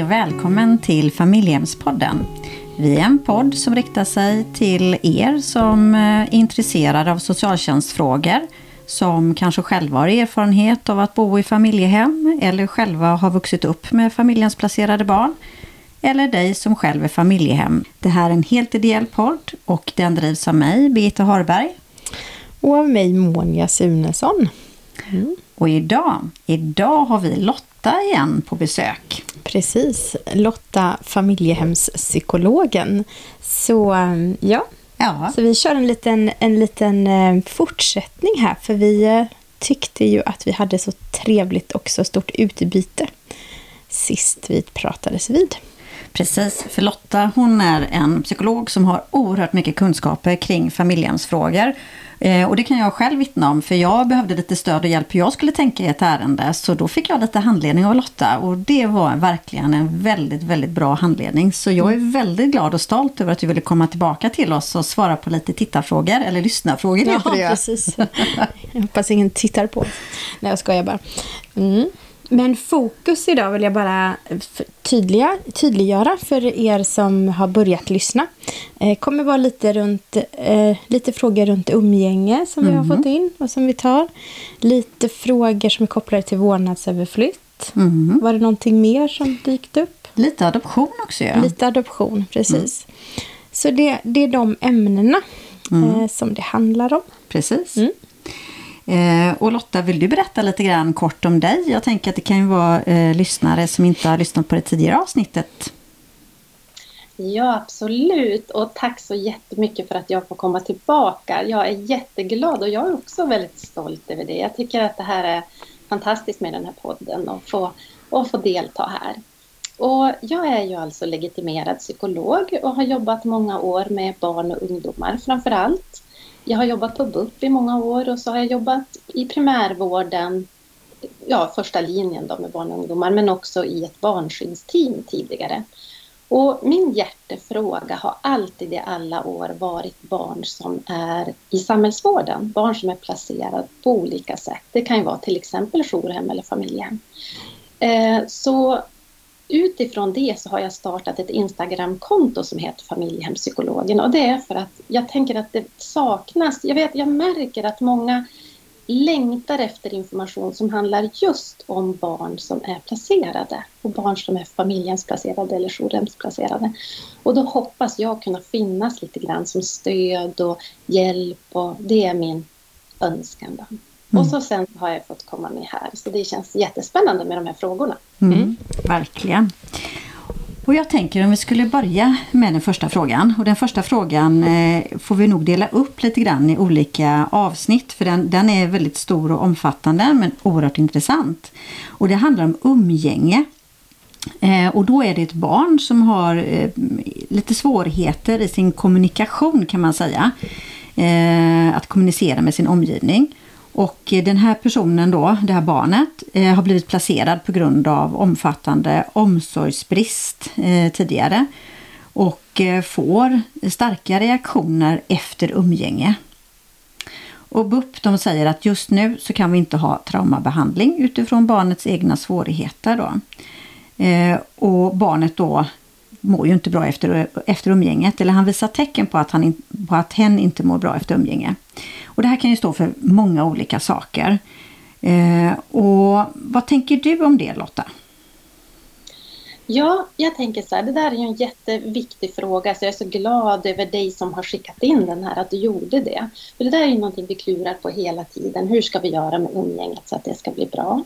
Hej och välkommen till Familjehemspodden. Vi är en podd som riktar sig till er som eh, är intresserade av socialtjänstfrågor, som kanske själva har erfarenhet av att bo i familjehem eller själva har vuxit upp med familjehemsplacerade barn, eller dig som själv är familjehem. Det här är en helt ideell podd och den drivs av mig, Birgitta Harberg. Och av mig, Monja Sunesson. Mm. Och idag, idag har vi Lotta igen på besök. Precis, Lotta familjehemspsykologen. Så ja, ja. Så vi kör en liten, en liten eh, fortsättning här för vi eh, tyckte ju att vi hade så trevligt och så stort utbyte sist vi pratades vid. Precis, för Lotta hon är en psykolog som har oerhört mycket kunskaper kring familjehemsfrågor. Eh, och det kan jag själv vittna om för jag behövde lite stöd och hjälp hur jag skulle tänka i ett ärende. Så då fick jag lite handledning av Lotta och det var verkligen en väldigt, väldigt bra handledning. Så jag är väldigt glad och stolt över att du ville komma tillbaka till oss och svara på lite tittarfrågor, eller lyssnarfrågor ja, precis. Jag hoppas ingen tittar på. Nej, jag skojar bara. Mm. Men fokus idag vill jag bara tydliga, tydliggöra för er som har börjat lyssna. Eh, kommer vara lite, runt, eh, lite frågor runt umgänge som mm. vi har fått in och som vi tar. Lite frågor som är kopplade till vårdnadsöverflytt. Mm. Var det någonting mer som dykt upp? Lite adoption också ja. Lite adoption, precis. Mm. Så det, det är de ämnena mm. eh, som det handlar om. Precis. Eh, och Lotta, vill du berätta lite grann kort om dig? Jag tänker att det kan ju vara eh, lyssnare som inte har lyssnat på det tidigare avsnittet. Ja, absolut. Och tack så jättemycket för att jag får komma tillbaka. Jag är jätteglad och jag är också väldigt stolt över det. Jag tycker att det här är fantastiskt med den här podden och få, och få delta här. Och jag är ju alltså legitimerad psykolog och har jobbat många år med barn och ungdomar framför allt. Jag har jobbat på BUP i många år och så har jag jobbat i primärvården, ja första linjen då med barn och ungdomar, men också i ett barnskyddsteam tidigare. Och min hjärtefråga har alltid i alla år varit barn som är i samhällsvården, barn som är placerade på olika sätt. Det kan ju vara till exempel jourhem eller familjehem. Eh, så utifrån det så har jag startat ett Instagramkonto som heter Familjehemspsykologen och det är för att jag tänker att det saknas. Jag, vet, jag märker att många längtar efter information som handlar just om barn som är placerade och barn som är familjehemsplacerade eller jourhemsplacerade. Och då hoppas jag kunna finnas lite grann som stöd och hjälp och det är min önskan. Då. Mm. Och så sen har jag fått komma med här. Så det känns jättespännande med de här frågorna. Mm. mm. Verkligen. Och jag tänker om vi skulle börja med den första frågan. Och den första frågan eh, får vi nog dela upp lite grann i olika avsnitt. För den, den är väldigt stor och omfattande men oerhört intressant. Och det handlar om umgänge. Eh, och då är det ett barn som har eh, lite svårigheter i sin kommunikation kan man säga. Eh, att kommunicera med sin omgivning. Och eh, den här personen då, det här barnet, eh, har blivit placerad på grund av omfattande omsorgsbrist eh, tidigare. Och eh, får starka reaktioner efter umgänge. Och BUP de säger att just nu så kan vi inte ha traumabehandling utifrån barnets egna svårigheter. Då. Eh, och barnet då mår ju inte bra efter, efter umgänget. Eller han visar tecken på att, han, på att hen inte mår bra efter umgänge. Och det här kan ju stå för många olika saker. Eh, och vad tänker du om det Lotta? Ja, jag tänker så här, det där är ju en jätteviktig fråga så jag är så glad över dig som har skickat in den här, att du gjorde det. För det där är ju någonting vi klurar på hela tiden. Hur ska vi göra med umgänget så att det ska bli bra?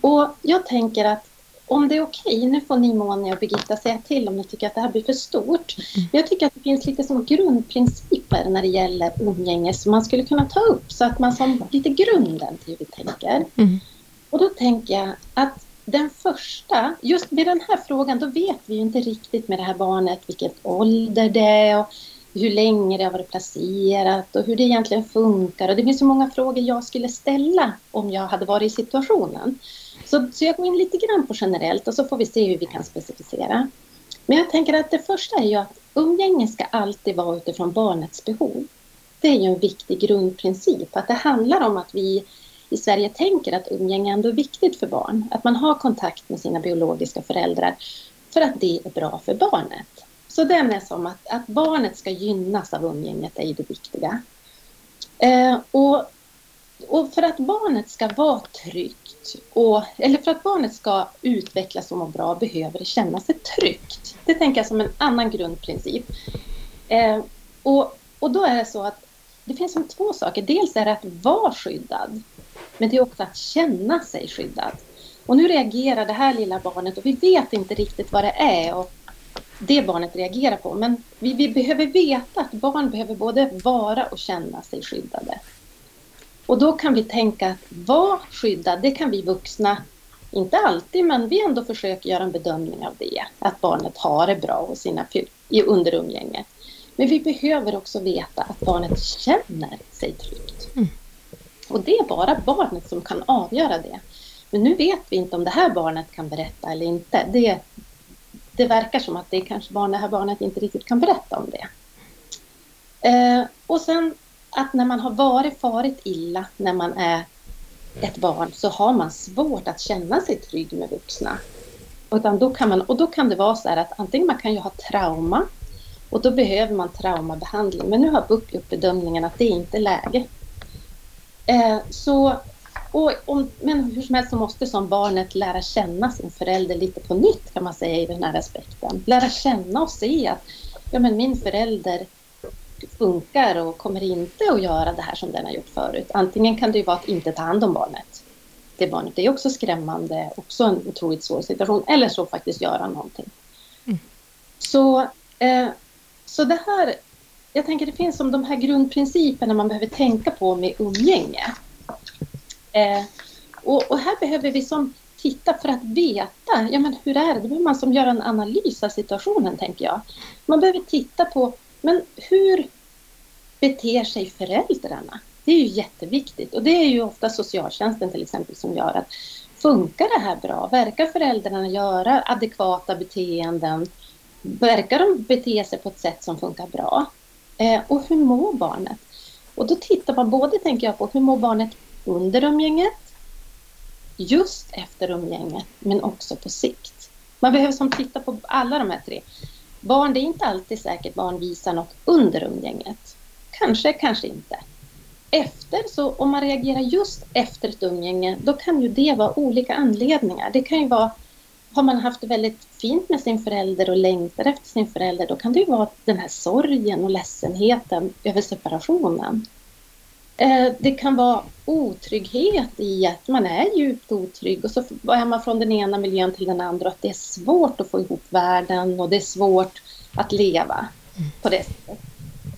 Och jag tänker att om det är okej, okay, nu får ni Monia och Birgitta säga till om ni tycker att det här blir för stort. Mm. Men jag tycker att det finns lite som grundprinciper när det gäller umgänge som man skulle kunna ta upp så att man som lite grunden till hur vi tänker. Mm. Och då tänker jag att den första, just med den här frågan, då vet vi ju inte riktigt med det här barnet vilket ålder det är och hur länge det har varit placerat och hur det egentligen funkar. Och det finns så många frågor jag skulle ställa om jag hade varit i situationen. Så, så jag går in lite grann på generellt och så får vi se hur vi kan specificera. Men jag tänker att det första är ju att umgänge ska alltid vara utifrån barnets behov. Det är ju en viktig grundprincip, att det handlar om att vi i Sverige tänker att umgänge ändå är viktigt för barn. Att man har kontakt med sina biologiska föräldrar för att det är bra för barnet. Så det är som att, att barnet ska gynnas av umgänget är ju det viktiga. Eh, och, och för att barnet ska vara tryggt, och, eller för att barnet ska utvecklas och må bra behöver det känna sig tryggt. Det tänker jag som en annan grundprincip. Eh, och, och då är det så att det finns som två saker. Dels är det att vara skyddad, men det är också att känna sig skyddad. Och nu reagerar det här lilla barnet och vi vet inte riktigt vad det är och det barnet reagerar på. Men vi, vi behöver veta att barn behöver både vara och känna sig skyddade. Och då kan vi tänka att vara skyddad, det kan vi vuxna, inte alltid, men vi ändå försöker göra en bedömning av det. Att barnet har det bra hos sina, under umgänget. Men vi behöver också veta att barnet känner sig tryggt. Mm. Och det är bara barnet som kan avgöra det. Men nu vet vi inte om det här barnet kan berätta eller inte. Det, det verkar som att det kanske barn, det här barnet inte riktigt kan berätta om det. Eh, och sen att när man har varit farit illa när man är ett barn så har man svårt att känna sig trygg med vuxna. Utan då kan man, och då kan det vara så här att antingen man kan ju ha trauma och då behöver man traumabehandling. Men nu har BUP gjort bedömningen att det är inte läge. Eh, så, och, om, men hur som helst så måste som barnet lära känna sin förälder lite på nytt kan man säga i den här aspekten. Lära känna och se att ja, men min förälder funkar och kommer inte att göra det här som den har gjort förut. Antingen kan det ju vara att inte ta hand om barnet. Det barnet är också skrämmande, också en otroligt svår situation. Eller så faktiskt göra någonting. Mm. Så eh, så det här, jag tänker det finns som de här grundprinciperna man behöver tänka på med umgänge. Eh, och, och, här behöver vi som titta för att veta, ja men hur är det? Då behöver man som göra en analys av situationen tänker jag. Man behöver titta på, men hur beter sig föräldrarna? Det är ju jätteviktigt och det är ju ofta socialtjänsten till exempel som gör att funkar det här bra? Verkar föräldrarna göra adekvata beteenden? verkar de bete sig på ett sätt som funkar bra? Eh, och hur mår barnet? Och då tittar man både, tänker jag, på hur mår barnet under umgänget, just efter umgänget, men också på sikt. Man behöver som titta på alla de här tre. Barn, det är inte alltid säkert barn visar något under umgänget. Kanske, kanske inte. Efter, så om man reagerar just efter ett umgänge, då kan ju det vara olika anledningar. Det kan ju vara har man haft det väldigt fint med sin förälder och längtar efter sin förälder, då kan det ju vara den här sorgen och ledsenheten över separationen. Eh, det kan vara otrygghet i att man är djupt otrygg och så är man från den ena miljön till den andra och att det är svårt att få ihop världen och det är svårt att leva på det sättet.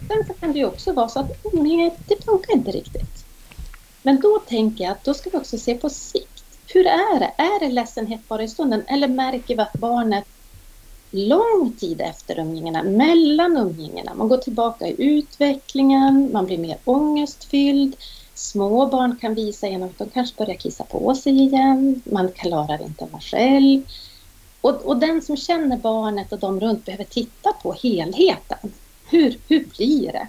Sen så kan det ju också vara så att umgänget, det funkar inte riktigt. Men då tänker jag att då ska vi också se på sikt hur är det? Är det ledsenhet bara i stunden eller märker vi att barnet lång tid efter umgängena, mellan umgängena, man går tillbaka i utvecklingen, man blir mer ångestfylld, små barn kan visa genom att de kanske börjar kissa på sig igen, man klarar inte vara själv. Och, och den som känner barnet och de runt behöver titta på helheten. Hur, hur blir det?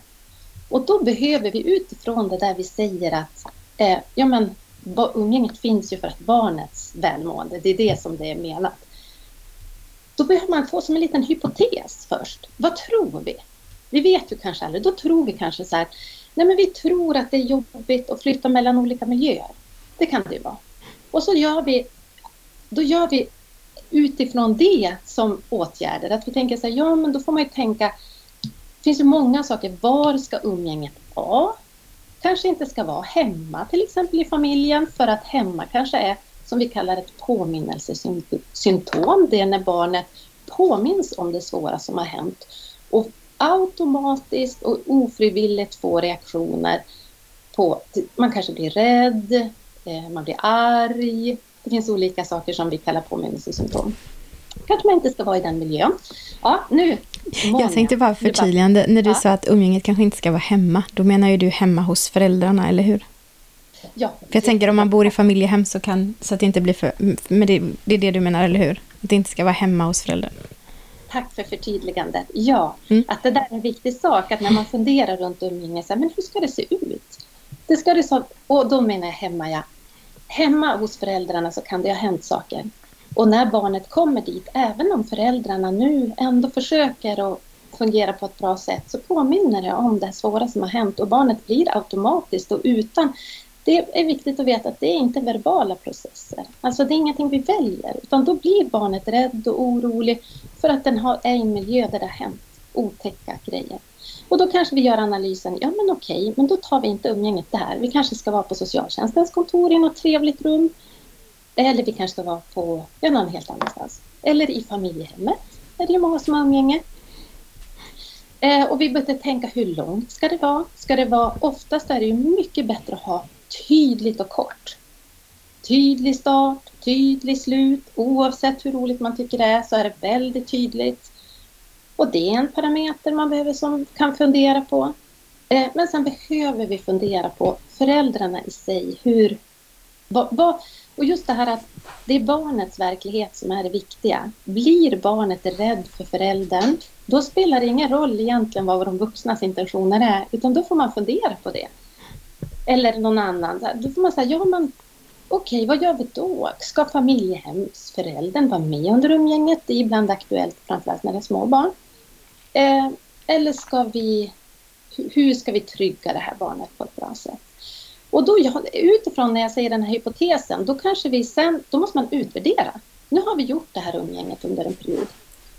Och då behöver vi utifrån det där vi säger att eh, ja, men umgänget finns ju för att barnets välmående, det är det som det är menat. Då behöver man få som en liten hypotes först. Vad tror vi? Vi vet ju kanske aldrig. Då tror vi kanske så här, nej men vi tror att det är jobbigt att flytta mellan olika miljöer. Det kan det ju vara. Och så gör vi, då gör vi utifrån det som åtgärder. Att vi tänker så här, ja men då får man ju tänka, det finns ju många saker. Var ska umgänget vara? kanske inte ska vara hemma till exempel i familjen för att hemma kanske är som vi kallar ett påminnelsesymptom. Det är när barnet påminns om det svåra som har hänt och automatiskt och ofrivilligt får reaktioner på, man kanske blir rädd, eh, man blir arg. Det finns olika saker som vi kallar påminnelsesymptom kanske man inte ska vara i den miljön. Ja, nu. Många. Jag tänkte bara förtydligande. När du ja. sa att umgänget kanske inte ska vara hemma, då menar ju du hemma hos föräldrarna, eller hur? Ja. För jag tänker om man bor i familjehem så kan, så att det inte blir för, men det, det är det du menar, eller hur? Att det inte ska vara hemma hos föräldrar. tack för förtydligandet. Ja, mm. att det där är en viktig sak. Att när man funderar runt umgänge, så här, men hur ska det se ut? Det ska det så, och då menar jag hemma, ja. Hemma hos föräldrarna så kan det ha hänt saker. Och när barnet kommer dit, även om föräldrarna nu ändå försöker att fungera på ett bra sätt, så påminner det om det svåra som har hänt och barnet blir automatiskt och utan det är viktigt att veta att det är inte verbala processer. Alltså det är ingenting vi väljer, utan då blir barnet rädd och orolig för att den har, är i en miljö där det har hänt otäcka grejer. Och då kanske vi gör analysen, ja men okej, men då tar vi inte umgänget där. Vi kanske ska vara på socialtjänstens kontor i något trevligt rum. Eller vi kanske ska vara på ja, någon helt annanstans. Eller i familjehemmet, är det ju många som har umgänge. Eh, och vi behöver tänka hur långt ska det vara? Ska det vara, oftast är det ju mycket bättre att ha tydligt och kort. Tydlig start, tydlig slut. Oavsett hur roligt man tycker det är så är det väldigt tydligt. Och det är en parameter man behöver som kan fundera på. Eh, men sen behöver vi fundera på föräldrarna i sig. Hur, vad, vad, och just det här att det är barnets verklighet som är det viktiga. Blir barnet rädd för föräldern, då spelar det ingen roll egentligen vad de vuxnas intentioner är, utan då får man fundera på det. Eller någon annan. Då får man säga, ja men okej, vad gör vi då? Ska familjehemsföräldern vara med under umgänget? Det är ibland aktuellt, framförallt när det är små barn. Eh, eller ska vi, hur ska vi trygga det här barnet på ett bra sätt? Och då, utifrån när jag säger den här hypotesen, då kanske vi sen, då måste man utvärdera. Nu har vi gjort det här umgänget under en period.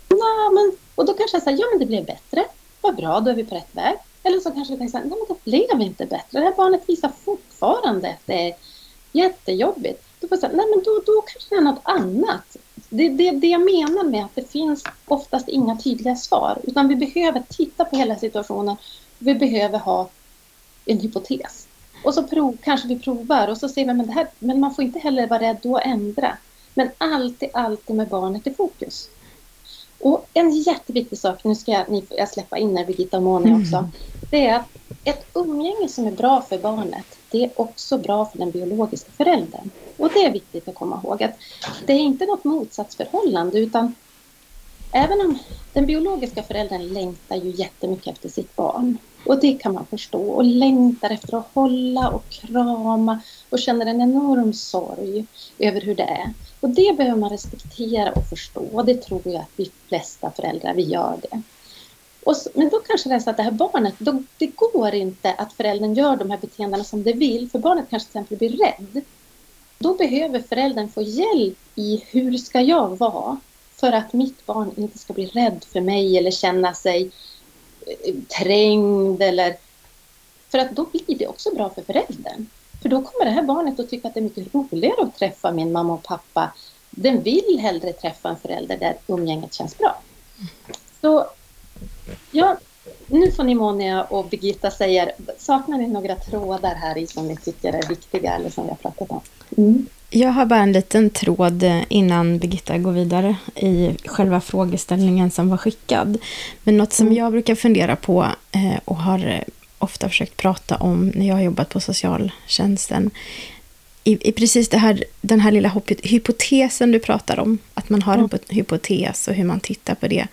Ja, men, och då kanske jag säger, ja men det blev bättre. Vad bra, då är vi på rätt väg. Eller så kanske vi tänker så här, nej men det blev inte bättre. Det här barnet visar fortfarande att det är jättejobbigt. Då får jag säga, nej men då, då kanske det är något annat. Det, det, det jag menar med att det finns oftast inga tydliga svar. Utan vi behöver titta på hela situationen. Vi behöver ha en hypotes. Och så prov, kanske vi provar och så ser vi, men, det här, men man får inte heller vara rädd att ändra. Men alltid, alltid med barnet i fokus. Och en jätteviktig sak, nu ska jag, ni, jag släppa in er Birgitta och Moni också. Mm. Det är att ett umgänge som är bra för barnet, det är också bra för den biologiska föräldern. Och det är viktigt att komma ihåg att det är inte något motsatsförhållande utan även om den biologiska föräldern längtar ju jättemycket efter sitt barn och det kan man förstå och längtar efter att hålla och krama och känner en enorm sorg över hur det är. Och det behöver man respektera och förstå. Och det tror jag att vi flesta föräldrar, vi gör det. Så, men då kanske det är så att det här barnet, då, det går inte att föräldern gör de här beteendena som det vill, för barnet kanske till exempel blir rädd. Då behöver föräldern få hjälp i hur ska jag vara för att mitt barn inte ska bli rädd för mig eller känna sig eh, trängd eller... För att då blir det också bra för föräldern. För då kommer det här barnet att tycka att det är mycket roligare att träffa min mamma och pappa. Den vill hellre träffa en förälder där umgänget känns bra. Så ja, nu får ni Monia och Birgitta säga, saknar ni några trådar här i som ni tycker är viktiga eller som vi har pratat om? Mm. Jag har bara en liten tråd innan Birgitta går vidare i själva frågeställningen som var skickad. Men något som mm. jag brukar fundera på eh, och har ofta försökt prata om när jag har jobbat på socialtjänsten. I, i precis här, den här lilla hypotesen du pratar om, att man har en hypotes och hur man tittar på det,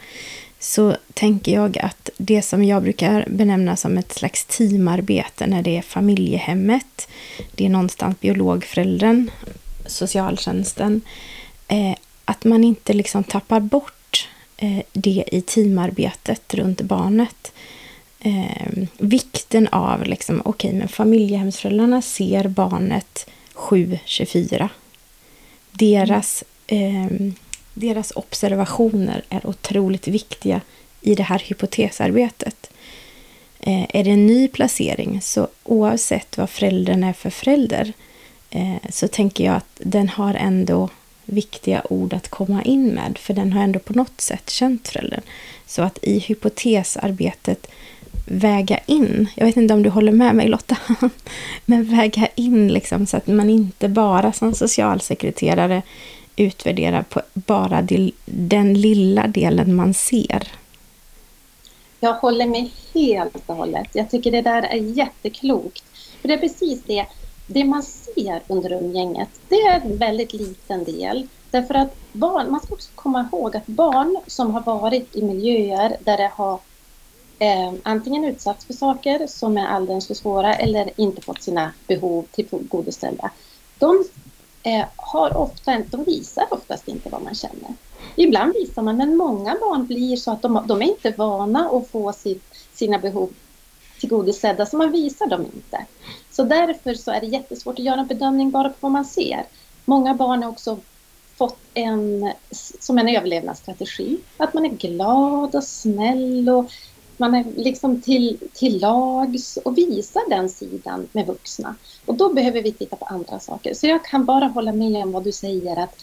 så tänker jag att det som jag brukar benämna som ett slags teamarbete när det är familjehemmet, det är någonstans biologföräldern, socialtjänsten, eh, att man inte liksom tappar bort eh, det i teamarbetet runt barnet eh, vikten av, liksom, okej, okay, men familjehemsföräldrarna ser barnet 7-24. Deras, eh, deras observationer är otroligt viktiga i det här hypotesarbetet. Eh, är det en ny placering, så oavsett vad föräldern är för förälder, eh, så tänker jag att den har ändå viktiga ord att komma in med, för den har ändå på något sätt känt föräldern. Så att i hypotesarbetet väga in, jag vet inte om du håller med mig Lotta, men väga in liksom så att man inte bara som socialsekreterare utvärderar på bara den lilla delen man ser. Jag håller med helt och hållet. Jag tycker det där är jätteklokt. För det är precis det, det man ser under umgänget, det är en väldigt liten del Därför att barn, man ska också komma ihåg att barn som har varit i miljöer där det har eh, antingen utsatts för saker som är alldeles för svåra eller inte fått sina behov tillgodoställda. De Eh, har ofta, de visar oftast inte vad man känner. Ibland visar man, men många barn blir så att de, de är inte vana att få sitt, sina behov tillgodosedda, så man visar dem inte. Så därför så är det jättesvårt att göra en bedömning bara på vad man ser. Många barn har också fått en, som en överlevnadsstrategi, att man är glad och snäll och man är liksom till, till lags och visar den sidan med vuxna. Och då behöver vi titta på andra saker. Så jag kan bara hålla med om vad du säger att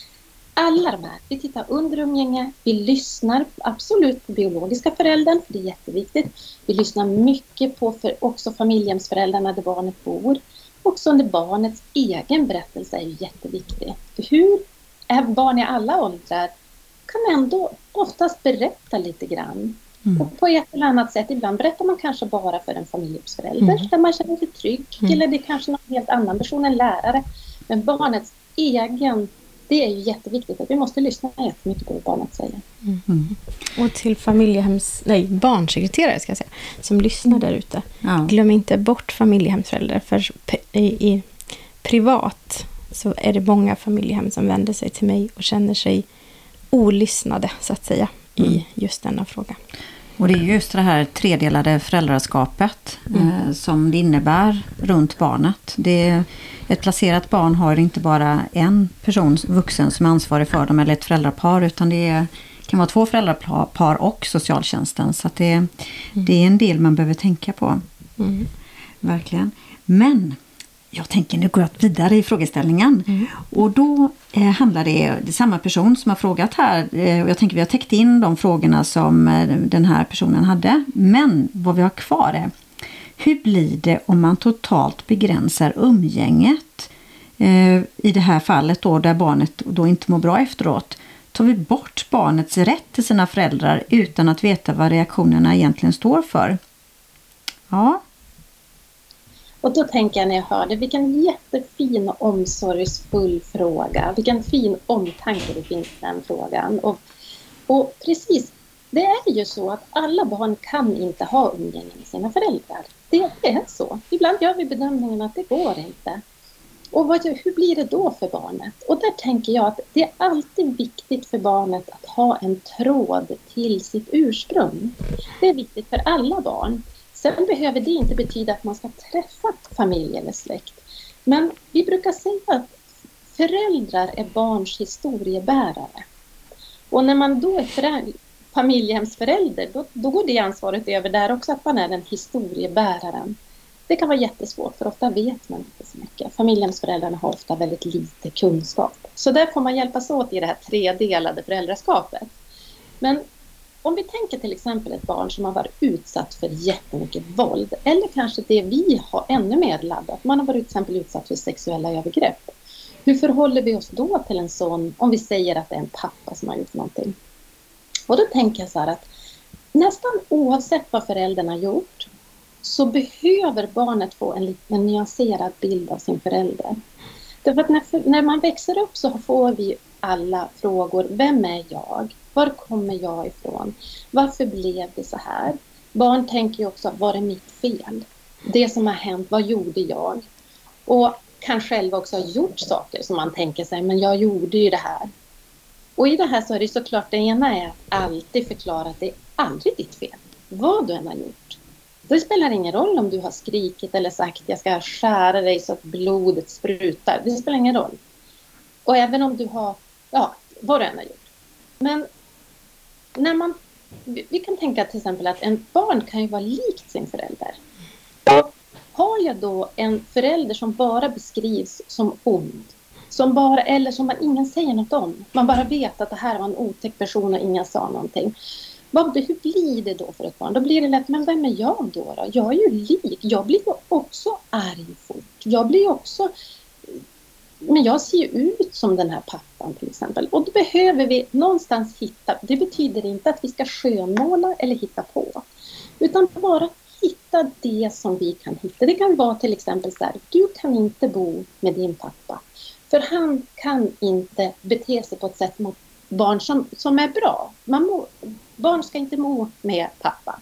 alla de här, vi tittar under umgänge, vi lyssnar absolut på biologiska föräldern, för det är jätteviktigt. Vi lyssnar mycket på för, också familjehemsföräldrarna där barnet bor. Också under barnets egen berättelse är ju jätteviktig. Hur är barn i alla åldrar kan ändå oftast berätta lite grann. Mm. Och på ett eller annat sätt, ibland berättar man kanske bara för en familjehemsförälder mm. där man känner sig trygg. Mm. Eller det är kanske någon helt annan person, en lärare. Men barnets egen det är ju jätteviktigt att vi måste lyssna jättemycket på vad barnet säger. Mm. Mm. Och till familjehems, nej, barnsekreterare ska jag säga, som lyssnar där ute. Ja. Glöm inte bort familjehemsföräldrar. För i, i, privat så är det många familjehem som vänder sig till mig och känner sig olyssnade, så att säga, mm. i just denna fråga. Och det är just det här tredelade föräldraskapet mm. eh, som det innebär runt barnet. Det, ett placerat barn har inte bara en person, vuxen, som är ansvarig för dem eller ett föräldrapar utan det är, kan vara två föräldrapar och socialtjänsten. Så det, mm. det är en del man behöver tänka på. Mm. Verkligen. Men jag tänker nu går jag vidare i frågeställningen. Mm. Och då eh, handlar det, det samma person som har frågat här. Eh, och jag tänker vi har täckt in de frågorna som eh, den här personen hade. Men vad vi har kvar är hur blir det om man totalt begränsar umgänget? Eh, I det här fallet då där barnet då inte mår bra efteråt. Tar vi bort barnets rätt till sina föräldrar utan att veta vad reaktionerna egentligen står för? Ja, och då tänker jag när jag hör det, vilken jättefin och omsorgsfull fråga. Vilken fin omtanke det finns i den frågan. Och, och precis, det är ju så att alla barn kan inte ha umgänge med sina föräldrar. Det, det är så. Ibland gör vi bedömningen att det går inte. Och vad, hur blir det då för barnet? Och där tänker jag att det är alltid viktigt för barnet att ha en tråd till sitt ursprung. Det är viktigt för alla barn. Sen behöver det inte betyda att man ska träffa familj eller släkt. Men vi brukar säga att föräldrar är barns historiebärare. Och när man då är familjehemsförälder, då, då går det ansvaret över där också, att man är den historiebäraren. Det kan vara jättesvårt, för ofta vet man inte så mycket. Familjehemsföräldrarna har ofta väldigt lite kunskap. Så där får man hjälpas åt i det här tredelade föräldraskapet. Men om vi tänker till exempel ett barn som har varit utsatt för jättemycket våld eller kanske det vi har ännu mer laddat, man har varit till exempel utsatt för sexuella övergrepp. Hur förhåller vi oss då till en sån, om vi säger att det är en pappa som har gjort någonting? Och då tänker jag så här att nästan oavsett vad föräldern har gjort så behöver barnet få en en nyanserad bild av sin förälder. Därför att när, när man växer upp så får vi alla frågor. Vem är jag? Var kommer jag ifrån? Varför blev det så här? Barn tänker ju också, var det mitt fel? Det som har hänt, vad gjorde jag? Och kan själva också ha gjort saker som man tänker sig, men jag gjorde ju det här. Och i det här så är det såklart, det ena är att alltid förklara att det är aldrig ditt fel. Vad du än har gjort. Det spelar ingen roll om du har skrikit eller sagt jag ska skära dig så att blodet sprutar. Det spelar ingen roll. Och även om du har, ja, vad du än har gjort. Men när man, vi kan tänka till exempel att en barn kan ju vara likt sin förälder. Och har jag då en förälder som bara beskrivs som ond, som bara, eller som man, ingen säger något om, man bara vet att det här var en otäck person och ingen sa någonting. Vad, hur blir det då för ett barn? Då blir det lätt, men vem är jag då? då? Jag är ju lik, jag blir ju också arg fort. Jag blir också men jag ser ju ut som den här pappan till exempel. Och då behöver vi någonstans hitta, det betyder inte att vi ska skönmåla eller hitta på. Utan bara hitta det som vi kan hitta. Det kan vara till exempel så här, du kan inte bo med din pappa. För han kan inte bete sig på ett sätt mot barn som, som är bra. Man må, barn ska inte må med pappa.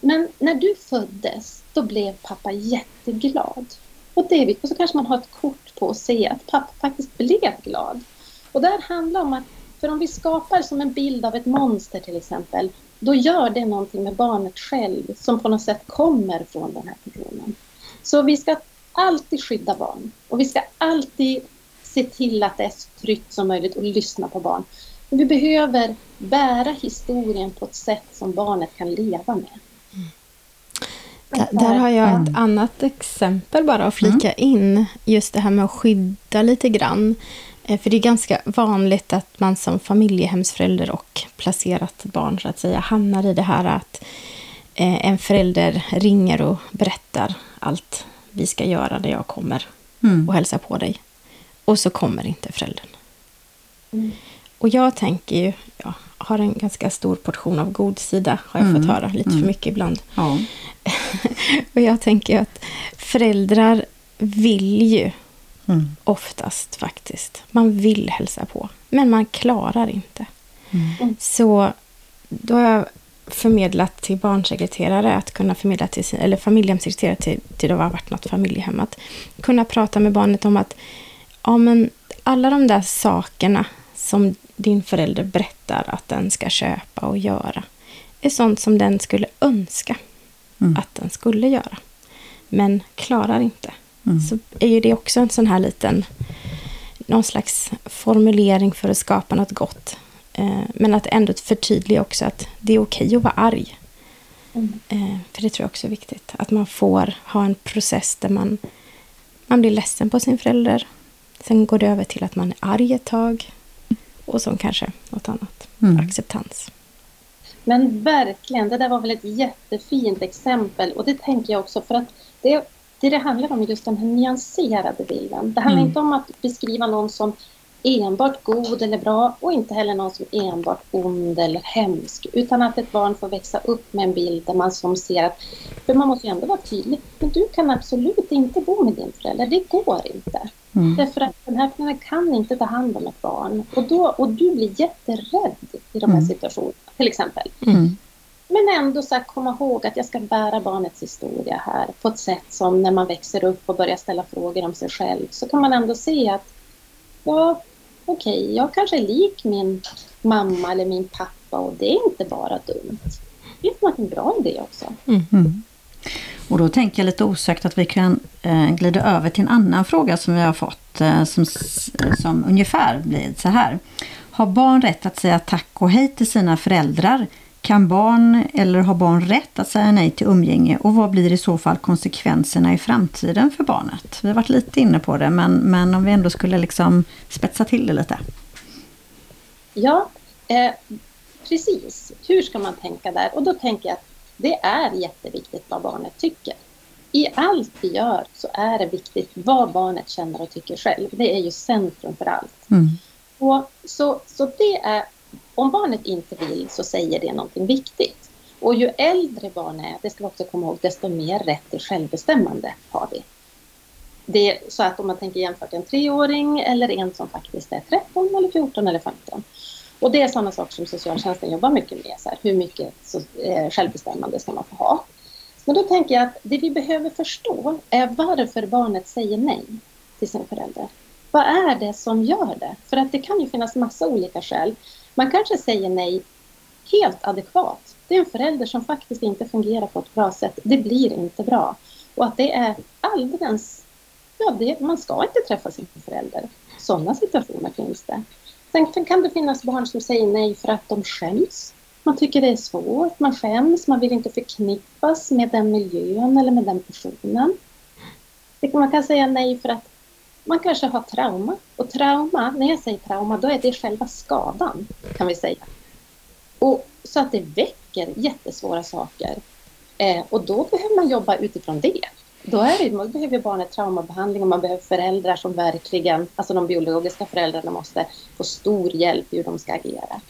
Men när du föddes, då blev pappa jätteglad. Och, det, och så kanske man har ett kort på att se att pappa faktiskt blev glad. Och det här handlar om att, för om vi skapar som en bild av ett monster till exempel, då gör det någonting med barnet själv som på något sätt kommer från den här personen. Så vi ska alltid skydda barn och vi ska alltid se till att det är så tryggt som möjligt och lyssna på barn. Men vi behöver bära historien på ett sätt som barnet kan leva med. Där, där, har jag ett mm. annat exempel bara att flika mm. in. Just det här med att skydda lite grann. Eh, för det är ganska vanligt att man som familjehemsförälder och placerat barn så att säga hamnar i det här att eh, en förälder ringer och berättar allt vi ska göra när jag kommer mm. och hälsar på dig. Och så kommer inte föräldern. Mm. Och jag tänker ju, jag har en ganska stor portion av god sida, har jag mm. fått höra lite för mm. mycket ibland. Ja. och jag tänker att föräldrar vill ju mm. oftast faktiskt. Man vill hälsa på, men man klarar inte. Mm. Så då har jag förmedlat till barnsekreterare att kunna förmedla till sin, eller familjehemssekreterare till, till det har varit något familjehem. Att kunna prata med barnet om att ja, men alla de där sakerna som din förälder berättar att den ska köpa och göra är sånt som den skulle önska mm. att den skulle göra. Men klarar inte. Mm. Så är ju det också en sån här liten någon slags formulering för att skapa något gott. Eh, men att ändå förtydliga också att det är okej att vara arg. Mm. Eh, för det tror jag också är viktigt. Att man får ha en process där man, man blir ledsen på sin förälder. Sen går det över till att man är arg ett tag. Och så kanske något annat. Mm. Acceptans. Men verkligen, det där var väl ett jättefint exempel. Och det tänker jag också för att det, det, det handlar om just den här nyanserade bilden. Det handlar mm. inte om att beskriva någon som enbart god eller bra och inte heller någon som enbart ond eller hemsk. Utan att ett barn får växa upp med en bild där man som ser att, för man måste ju ändå vara tydlig, men du kan absolut inte bo med din förälder, det går inte. Mm. Därför att den här föräldern kan inte ta hand om ett barn. Och, då, och du blir jätterädd i de här mm. situationerna, till exempel. Mm. Men ändå så komma ihåg att jag ska bära barnets historia här på ett sätt som när man växer upp och börjar ställa frågor om sig själv så kan man ändå se att ja, okej, okay, jag kanske är lik min mamma eller min pappa och det är inte bara dumt. Det finns något bra i det också. Mm. mm. Och då tänker jag lite osökt att vi kan eh, glida över till en annan fråga som vi har fått eh, som, som ungefär blir så här. Har barn rätt att säga tack och hej till sina föräldrar? Kan barn eller har barn rätt att säga nej till umgänge och vad blir i så fall konsekvenserna i framtiden för barnet? Vi har varit lite inne på det men, men om vi ändå skulle liksom spetsa till det lite. Ja, eh, precis. Hur ska man tänka där? Och då tänker jag att det är jätteviktigt vad barnet tycker. I allt vi gör så är det viktigt vad barnet känner och tycker själv. Det är ju centrum för allt. Mm. Och så, så det är om barnet inte vill så säger det någonting viktigt. Och ju äldre barn är, det ska vi också komma ihåg, desto mer rätt till självbestämmande har vi. Det är så att om man tänker jämfört en treåring eller en som faktiskt är 13 eller 14 eller 15. Och det är sådana saker som socialtjänsten jobbar mycket med. Så här, hur mycket så, eh, självbestämmande ska man få ha? Men då tänker jag att det vi behöver förstå är varför barnet säger nej till sin förälder. Vad är det som gör det? För att det kan ju finnas massa olika skäl. Man kanske säger nej helt adekvat. Det är en förälder som faktiskt inte fungerar på ett bra sätt. Det blir inte bra. Och att det är alldeles... Ja, det, man ska inte träffa sin förälder. Sådana situationer finns det. Sen kan det finnas barn som säger nej för att de skäms. Man tycker det är svårt, man skäms, man vill inte förknippas med den miljön eller med den personen. Man kan säga nej för att man kanske har trauma. Och trauma, när jag säger trauma, då är det själva skadan, kan vi säga. Och, så att det väcker jättesvåra saker. Eh, och då behöver man jobba utifrån det. Då, är det, då behöver barnet traumabehandling och man behöver föräldrar som verkligen, alltså de biologiska föräldrarna måste få stor hjälp hur de ska agera.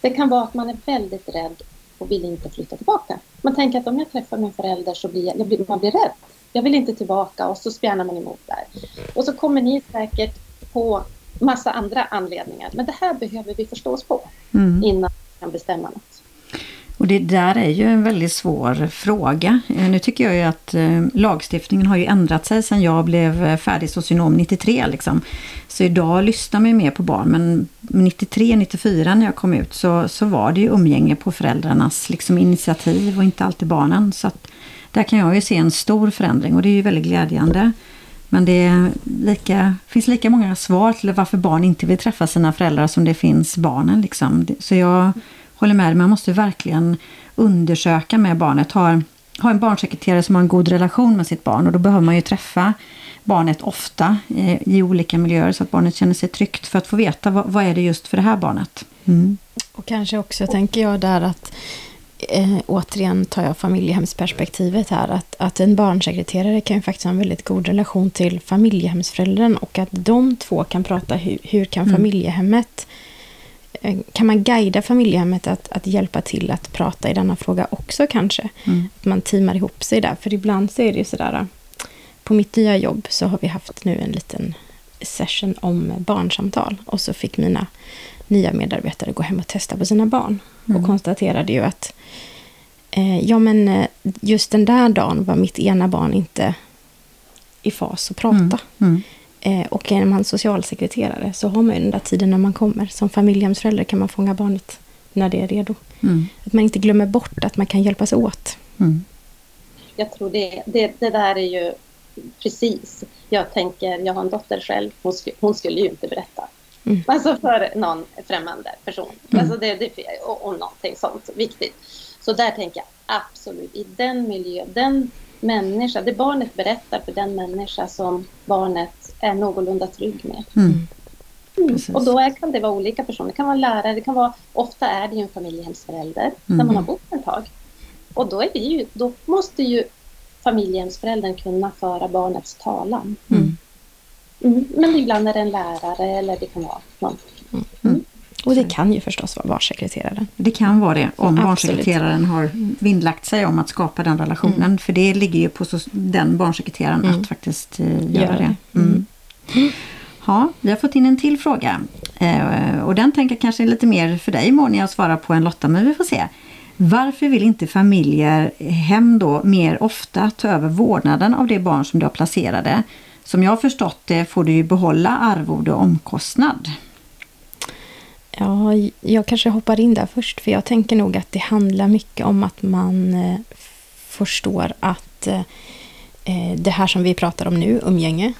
Det kan vara att man är väldigt rädd och vill inte flytta tillbaka. Man tänker att om jag träffar min förälder så blir jag, jag blir, man blir rädd jag vill inte tillbaka och så spjärnar man emot där. Och så kommer ni säkert på massa andra anledningar. Men det här behöver vi förstå oss på Mm. innan vi kan bestämma något. Och det där är ju en väldigt svår fråga. Eh, Nu tycker jag ju att eh, lagstiftningen har ju ändrat sig sedan jag blev eh, färdig socionom 93. Liksom. Så idag lyssnar man ju mer på barn. Men 93, 94 när jag kom ut så, så var det ju umgänge på föräldrarnas liksom, initiativ och inte alltid barnen. Så att där kan jag ju se en stor förändring och det är ju väldigt glädjande. Men det lika, finns lika många svar till varför barn inte vill träffa sina föräldrar som det finns barnen. Liksom. Så jag håller med dig, man måste verkligen undersöka med barnet. Ha, ha en barnsekreterare som har en god relation med sitt barn och då behöver man ju träffa barnet ofta i, i olika miljöer så att barnet känner sig tryggt för att få veta vad, vad är det just för det här barnet. Mm. Och kanske också tänker jag där att eh, återigen tar jag familjehemsperspektivet här. Att, att en barnsekreterare kan ju faktiskt ha en väldigt god relation till familjehemsföräldern och att de två kan prata hur, hur kan Mm. familjehemmet eh, kan man guida familjehemmet att, att hjälpa till att prata i denna fråga också kanske? Mm. Att man teamar ihop sig där. För ibland så är det ju sådär. På mitt nya jobb så har vi haft nu en liten session om barnsamtal. Och så fick mina nya medarbetare gå hem och testa på sina barn. Mm. Och konstaterade ju att eh, ja men eh, just den där dagen var mitt ena barn inte i fas att prata. Mm. Mm. Eh, och är man socialsekreterare så har man ju den där tiden när man kommer. Som familjehemsförälder kan man fånga barnet när det är redo. Mm. Att man inte glömmer bort att man kan hjälpas åt. Mm. Jag tror det, det, det där är ju precis. Jag tänker, jag har en dotter själv, hon, sk, hon skulle ju inte berätta. Mm. Alltså för någon främmande person. Mm. Alltså det, det, och, och någonting sånt viktigt. Så där tänker jag absolut, i den miljö, den människa, det barnet berättar för den människa som barnet är någorlunda trygg med. Mm. Mm. Precis. Och då är, kan det vara olika personer. Det kan vara lärare, det kan vara, ofta är det ju en familjehemsförälder där Mm. man har bott ett tag. Och då, är det ju, då måste ju familjehemsföräldern kunna föra barnets talan. Mm. Mm. Men ibland är det en lärare eller det kan vara någon. Och det kan ju förstås vara barnsekreteraren. Det kan vara det om Absolut. barnsekreteraren har vinnlagt sig om att skapa den relationen. För det ligger ju på så, den barnsekreteraren Mm. att faktiskt eh, göra Göra det. det. Mm. Ja, vi har fått in en till fråga. Eh, och den tänker jag kanske är lite mer för dig Monia att svara på än Lotta, men vi får se. Varför vill inte familjer hem då mer ofta ta över vårdnaden av det barn som du har placerade? Som jag har förstått det får du ju behålla arvode och omkostnad. Ja, jag kanske hoppar in där först. För jag tänker nog att det handlar mycket om att man eh, förstår att eh, eh, det här som vi pratar om nu, umgänge,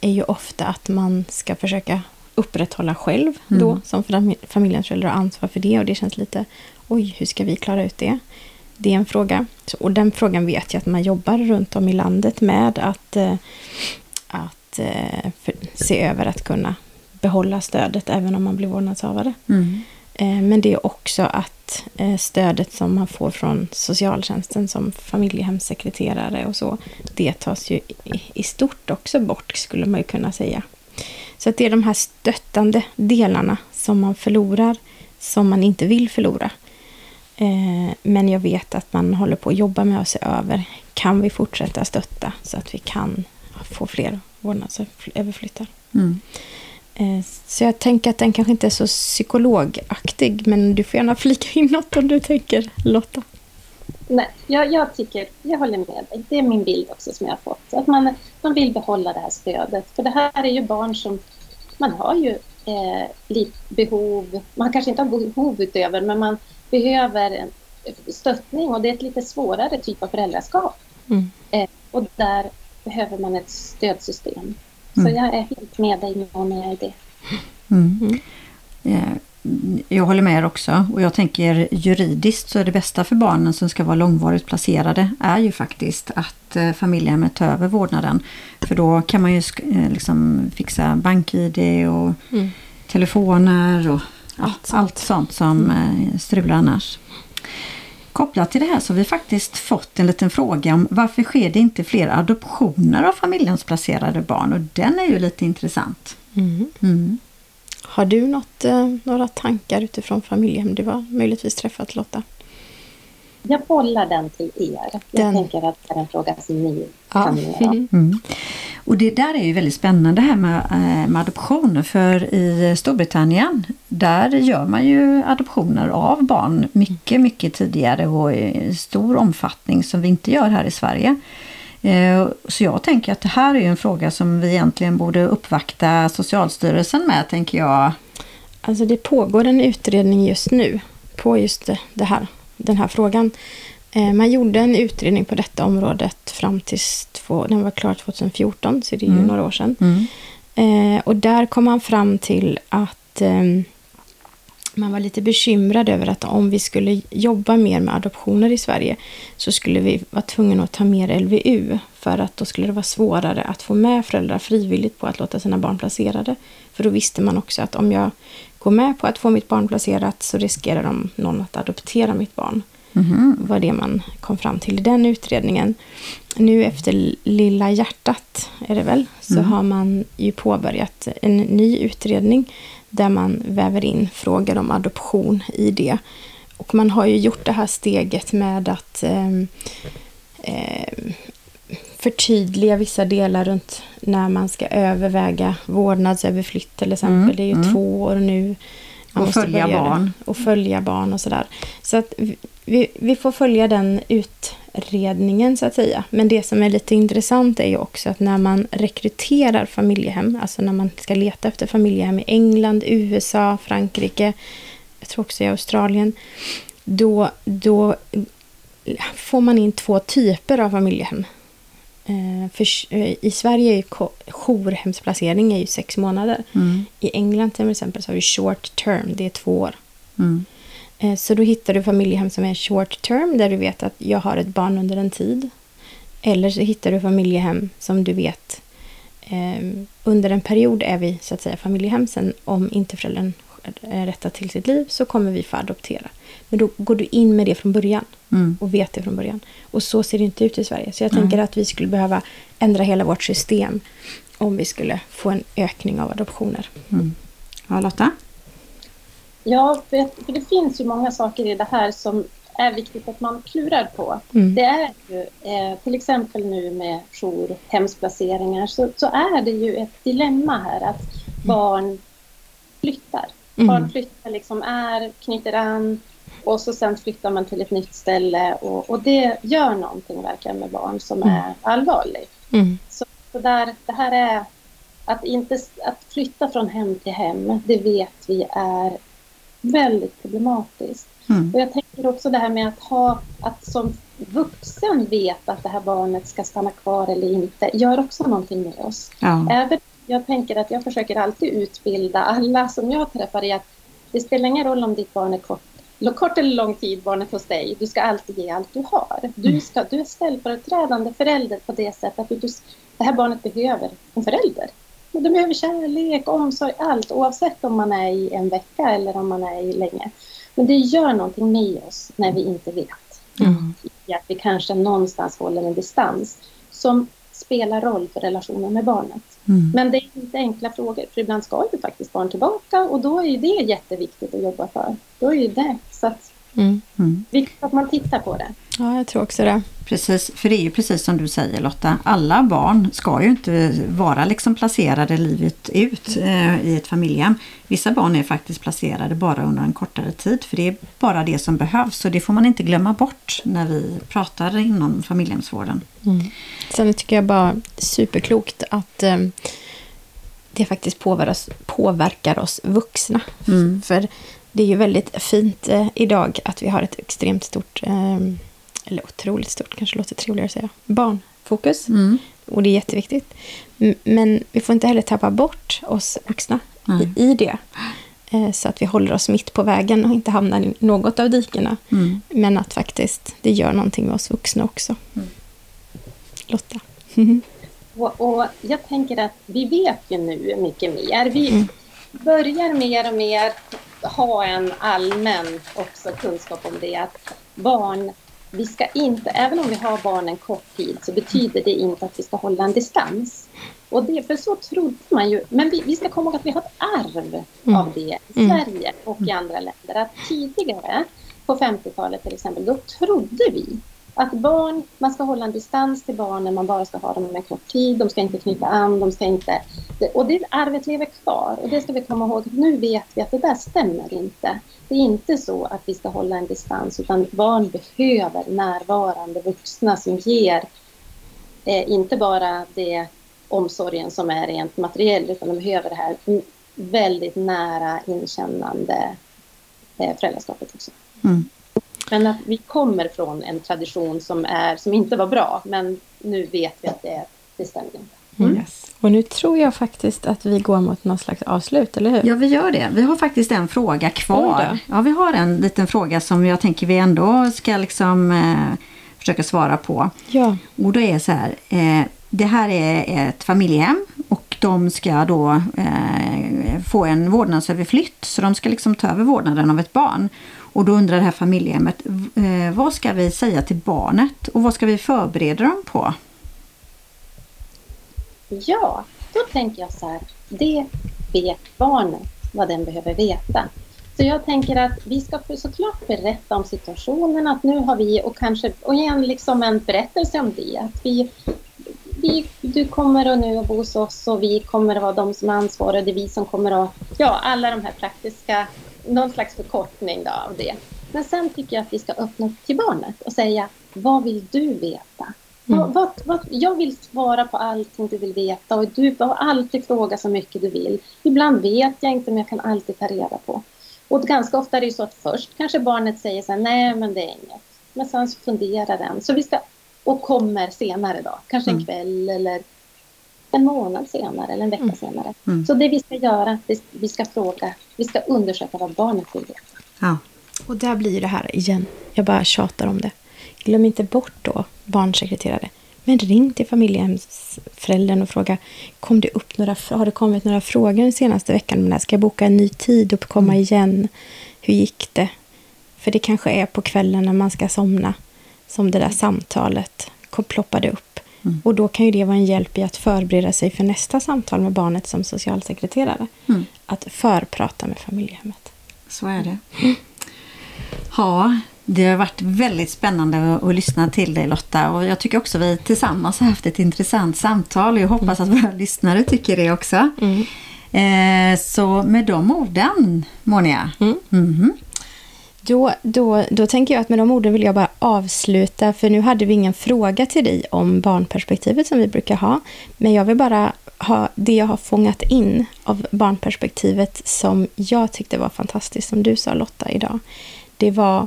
är ju ofta att man ska försöka upprätthålla själv då, Mm. som fam- familjens förälder har ansvar för det. Och det känns lite, oj, hur ska vi klara ut det? Det är en fråga. Och den frågan vet jag att man jobbar runt om i landet med att, eh, att eh, se över att kunna behålla stödet även om man blir vårdnadshavare. Mm. Eh, Men det är också att stödet som man får från socialtjänsten som familjehemssekreterare och så, det tas ju i, i stort också bort skulle man ju kunna säga. Så att det är de här stöttande delarna som man förlorar, som man inte vill förlora. Eh, Men jag vet att man håller på att jobba med att se över, kan vi fortsätta stötta så att vi kan få fler vårdnadsöverflyttar? Mm. Eh, Så jag tänker att den kanske inte är så psykologaktig, men du får gärna flika in något om du tänker, Lotta. Nej, jag, jag tycker, jag håller med dig. Det är min bild också som jag har fått. Att man, man vill behålla det här stödet. För det här är ju barn som, man har ju eh, lite behov, man kanske inte har behov utöver, men man behöver en stöttning och det är ett lite svårare typ av föräldraskap. Mm. Eh, och där behöver man ett stödsystem. Mm. Så jag är helt med dig Monia i det. Mm. Mm. Eh, Jag håller med er också och jag tänker juridiskt så är det bästa för barnen som ska vara långvarigt placerade är ju faktiskt att eh, familjehemmet tar över vårdnaden. För då kan man ju eh, liksom fixa bank-id och Mm. telefoner och Allt allt, sånt. som eh, strular annars. Kopplat till det här så har vi faktiskt fått en liten fråga om varför sker det inte fler adoptioner av familjehemsplacerade barn och den är ju lite intressant. Mm. Mm. Har du något, eh, några tankar utifrån familjehem du har möjligtvis träffat, Lotta? Jag bollar den till er. Jag Den. tänker att det är en fråga som ni Ja. kan göra. Mm. Och det där är ju väldigt spännande här med, eh, med adoption för i Storbritannien där gör man ju adoptioner av barn mycket, mycket tidigare och i stor omfattning som vi inte gör här i Sverige. Eh, så jag tänker att det här är en fråga som vi egentligen borde uppvakta Socialstyrelsen med, tänker jag. Alltså det pågår en utredning just nu på just det här, den här frågan. Eh, man gjorde en utredning på detta området fram tills två, den var klar 2014, så det är ju mm. några år sedan. Mm. Eh, och där kom man fram till att eh, man var lite bekymrad över att om vi skulle jobba mer med adoptioner i Sverige så skulle vi vara tvungna att ta mer LVU för att då skulle det vara svårare att få med föräldrar frivilligt på att låta sina barn placerade. För då visste man också att om jag går med på att få mitt barn placerat så riskerar de någon att adoptera mitt barn. Mm. var det man kom fram till i den utredningen. Nu efter Lilla hjärtat, är det väl, så mm. har man ju påbörjat en ny utredning där man väver in frågor om adoption i det. Och man har ju gjort det här steget med att eh, eh, förtydliga vissa delar runt när man ska överväga vårdnadsöverflytt till exempel. Mm, det är ju mm. två år nu. Man och följa barn. Och följa barn och sådär. Så att vi, vi får följa den utredningen så att säga. Men det som är lite intressant är ju också att när man rekryterar familjehem, alltså när man ska leta efter familjehem i England, USA, Frankrike, jag tror också i Australien, då, då får man in två typer av familjehem. Eh, för, eh, I Sverige är ju jourhemsplacering är ju sex månader. Mm. I England till exempel så har vi short term, det är två år. Mm. Eh, så då hittar du familjehem som är short term, där du vet att jag har ett barn under en tid. Eller så hittar du familjehem som du vet eh, under en period är vi så att säga familjehem. Sen om inte föräldern rättar till sitt liv så kommer vi få adoptera. Men då går du in med det från början mm. och vet det från början. Och så ser det inte ut i Sverige. Så jag mm. tänker att vi skulle behöva ändra hela vårt system om vi skulle få en ökning av adoptioner. Mm. Ja, Lotta? Ja, för, för det finns ju många saker i det här som är viktigt att man klurar på. Mm. Det är ju eh, till exempel nu med jourhemsplaceringar så, så är det ju ett dilemma här att barn flyttar. Mm. Barn flyttar liksom är, knyter an och så sen flyttar man till ett nytt ställe och, och det gör någonting verkligen med barn som mm. är allvarligt. Mm. Så, så där, det här är att, inte, att flytta från hem till hem, det vet vi är väldigt problematiskt. Mm. Och jag tänker också det här med att ha, att som vuxen veta att det här barnet ska stanna kvar eller inte, gör också någonting med oss. Ja. Även, jag tänker att jag försöker alltid utbilda alla som jag träffar i att det spelar ingen roll om ditt barn är kort, kort eller lång tid barnet hos dig. Du ska alltid ge allt du har. Du, mm. ska, du är ställföreträdande förälder på det sättet att du, det här barnet behöver en förälder. De behöver kärlek, omsorg, allt oavsett om man är i en vecka eller om man är i länge. Men det gör någonting med oss när vi inte vet. Mm. Att vi kanske någonstans håller en distans som spelar roll för relationen med barnet. Mm. Men det är inte enkla frågor, för ibland ska ju faktiskt barn tillbaka och då är det jätteviktigt att jobba för. Då är det så att. Mm. Viktigt att man tittar på det. Ja, jag tror också det. Precis, för det är ju precis som du säger Lotta. Alla barn ska ju inte vara liksom placerade livet ut eh, i ett familjehem. Vissa barn är faktiskt placerade bara under en kortare tid. För det är bara det som behövs och det får man inte glömma bort när vi pratar inom familjehemsvården. Mm. Sen tycker jag bara superklokt att eh, det faktiskt påverkar oss, påverkar oss vuxna. Mm. För det är ju väldigt fint eh, idag att vi har ett extremt stort, eh, eller otroligt stort, kanske låter trevligare att säga, barnfokus. Mm. Och det är jätteviktigt. Men vi får inte heller tappa bort oss vuxna i, i, det. Eh, så att vi håller oss mitt på vägen och inte hamnar i något av dikena. Mm. Men att faktiskt det gör någonting med oss vuxna också. Mm. Lotta? och, och, jag tänker att vi vet ju nu mycket mer. Vi mm. börjar mer och mer ha en allmän också kunskap om det att barn, vi ska inte, även om vi har barn en kort tid så betyder det inte att vi ska hålla en distans. Och det, för så trodde man ju, men vi, vi ska komma ihåg att vi har ett arv mm. av det i mm. Sverige och i andra länder. Att tidigare, på 50-talet till exempel, då trodde vi att barn, man ska hålla en distans till barnen, man bara ska ha dem en kort tid, de ska inte knyta an, de ska inte... Och det arvet lever kvar och det ska vi komma ihåg. Nu vet vi att det där stämmer inte. Det är inte så att vi ska hålla en distans utan barn behöver närvarande vuxna som ger eh, inte bara det omsorgen som är rent materiell utan de behöver det här väldigt nära inkännande eh, föräldraskapet också. Mm. Men att vi kommer från en tradition som, är, som inte var bra, men nu vet vi att det, det stämmer inte. Mm. Yes. Och nu tror jag faktiskt att vi går mot någon slags avslut, eller hur? Ja, vi gör det. Vi har faktiskt en fråga kvar. Ja, vi har en liten fråga som jag tänker vi ändå ska liksom eh, försöka svara på. Ja. Och då är det så här. Eh, det här är ett familjehem och de ska då eh, få en vårdnadsöverflytt. Så de ska liksom ta över vårdnaden av ett barn. Och då undrar det här familjehemmet, eh, vad ska vi säga till barnet och vad ska vi förbereda dem på? Ja, då tänker jag så här, det vet barnet vad den behöver veta. Så jag tänker att vi ska såklart berätta om situationen, att nu har vi och kanske och igen liksom en berättelse om det. Att vi, vi, du kommer att nu att bo hos oss och vi kommer att vara de som är ansvariga. Det är vi som kommer att... Ja, alla de här praktiska någon slags förkortning då av det. Men sen tycker jag att vi ska öppna upp till barnet och säga vad vill du veta? Mm. Vad, vad, vad, jag vill svara på allting du vill veta och du får alltid fråga så mycket du vill. Ibland vet jag inte men jag kan alltid ta reda på. Och ganska ofta är det så att först kanske barnet säger så här, nej men det är inget. Men sen så funderar den. Så vi ska, och kommer senare då, kanske en mm. kväll eller en månad senare eller en vecka mm. senare. Mm. Så det vi ska göra, det, vi ska fråga, vi ska undersöka vad barnet vill veta. Ja. Och där blir det här igen. Jag bara tjatar om det. Glöm inte bort då barnsekreterare. Men ring till familjehemsföräldern och fråga kom det upp några, har det kommit några frågor den senaste veckan? Ska jag boka en ny tid och komma mm. igen? Hur gick det? För det kanske är på kvällen när man ska somna som det där samtalet ploppade upp. Mm. Och då kan ju det vara en hjälp i att förbereda sig för nästa samtal med barnet som socialsekreterare. Mm. Att förprata med familjehemmet. Så är det. Ja, det har varit väldigt spännande att, lyssna till dig Lotta och jag tycker också vi tillsammans har haft ett intressant samtal. Jag hoppas att våra lyssnare tycker det också. Mm. Eh, så med de orden, Monia. Mm. Mm. Då, då, då tänker jag att med de orden vill jag bara avsluta, för nu hade vi ingen fråga till dig om barnperspektivet som vi brukar ha. Men jag vill bara ha det jag har fångat in av barnperspektivet som jag tyckte var fantastiskt, som du sa Lotta idag. Det var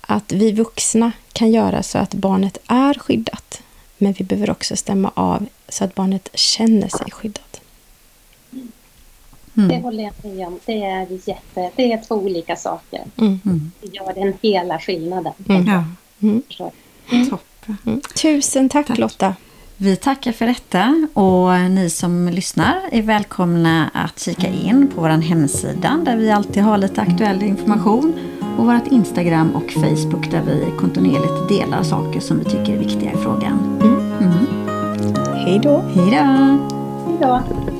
att vi vuxna kan göra så att barnet är skyddat. Men vi behöver också stämma av så att barnet känner sig skyddat. Mm. Det håller jag med om. Det är, jätte, det är två olika saker. Mm. mm. Det gör den hela skillnaden. Mm. Ja. Mm. mm. Tusen tack, tack Lotta. Vi tackar för detta och ni som lyssnar är välkomna att kika in på vår hemsida där vi alltid har lite aktuell information och vårt Instagram och Facebook där vi kontinuerligt delar saker som vi tycker är viktiga i frågan. Mm. Hej då! Hej då! Hej då!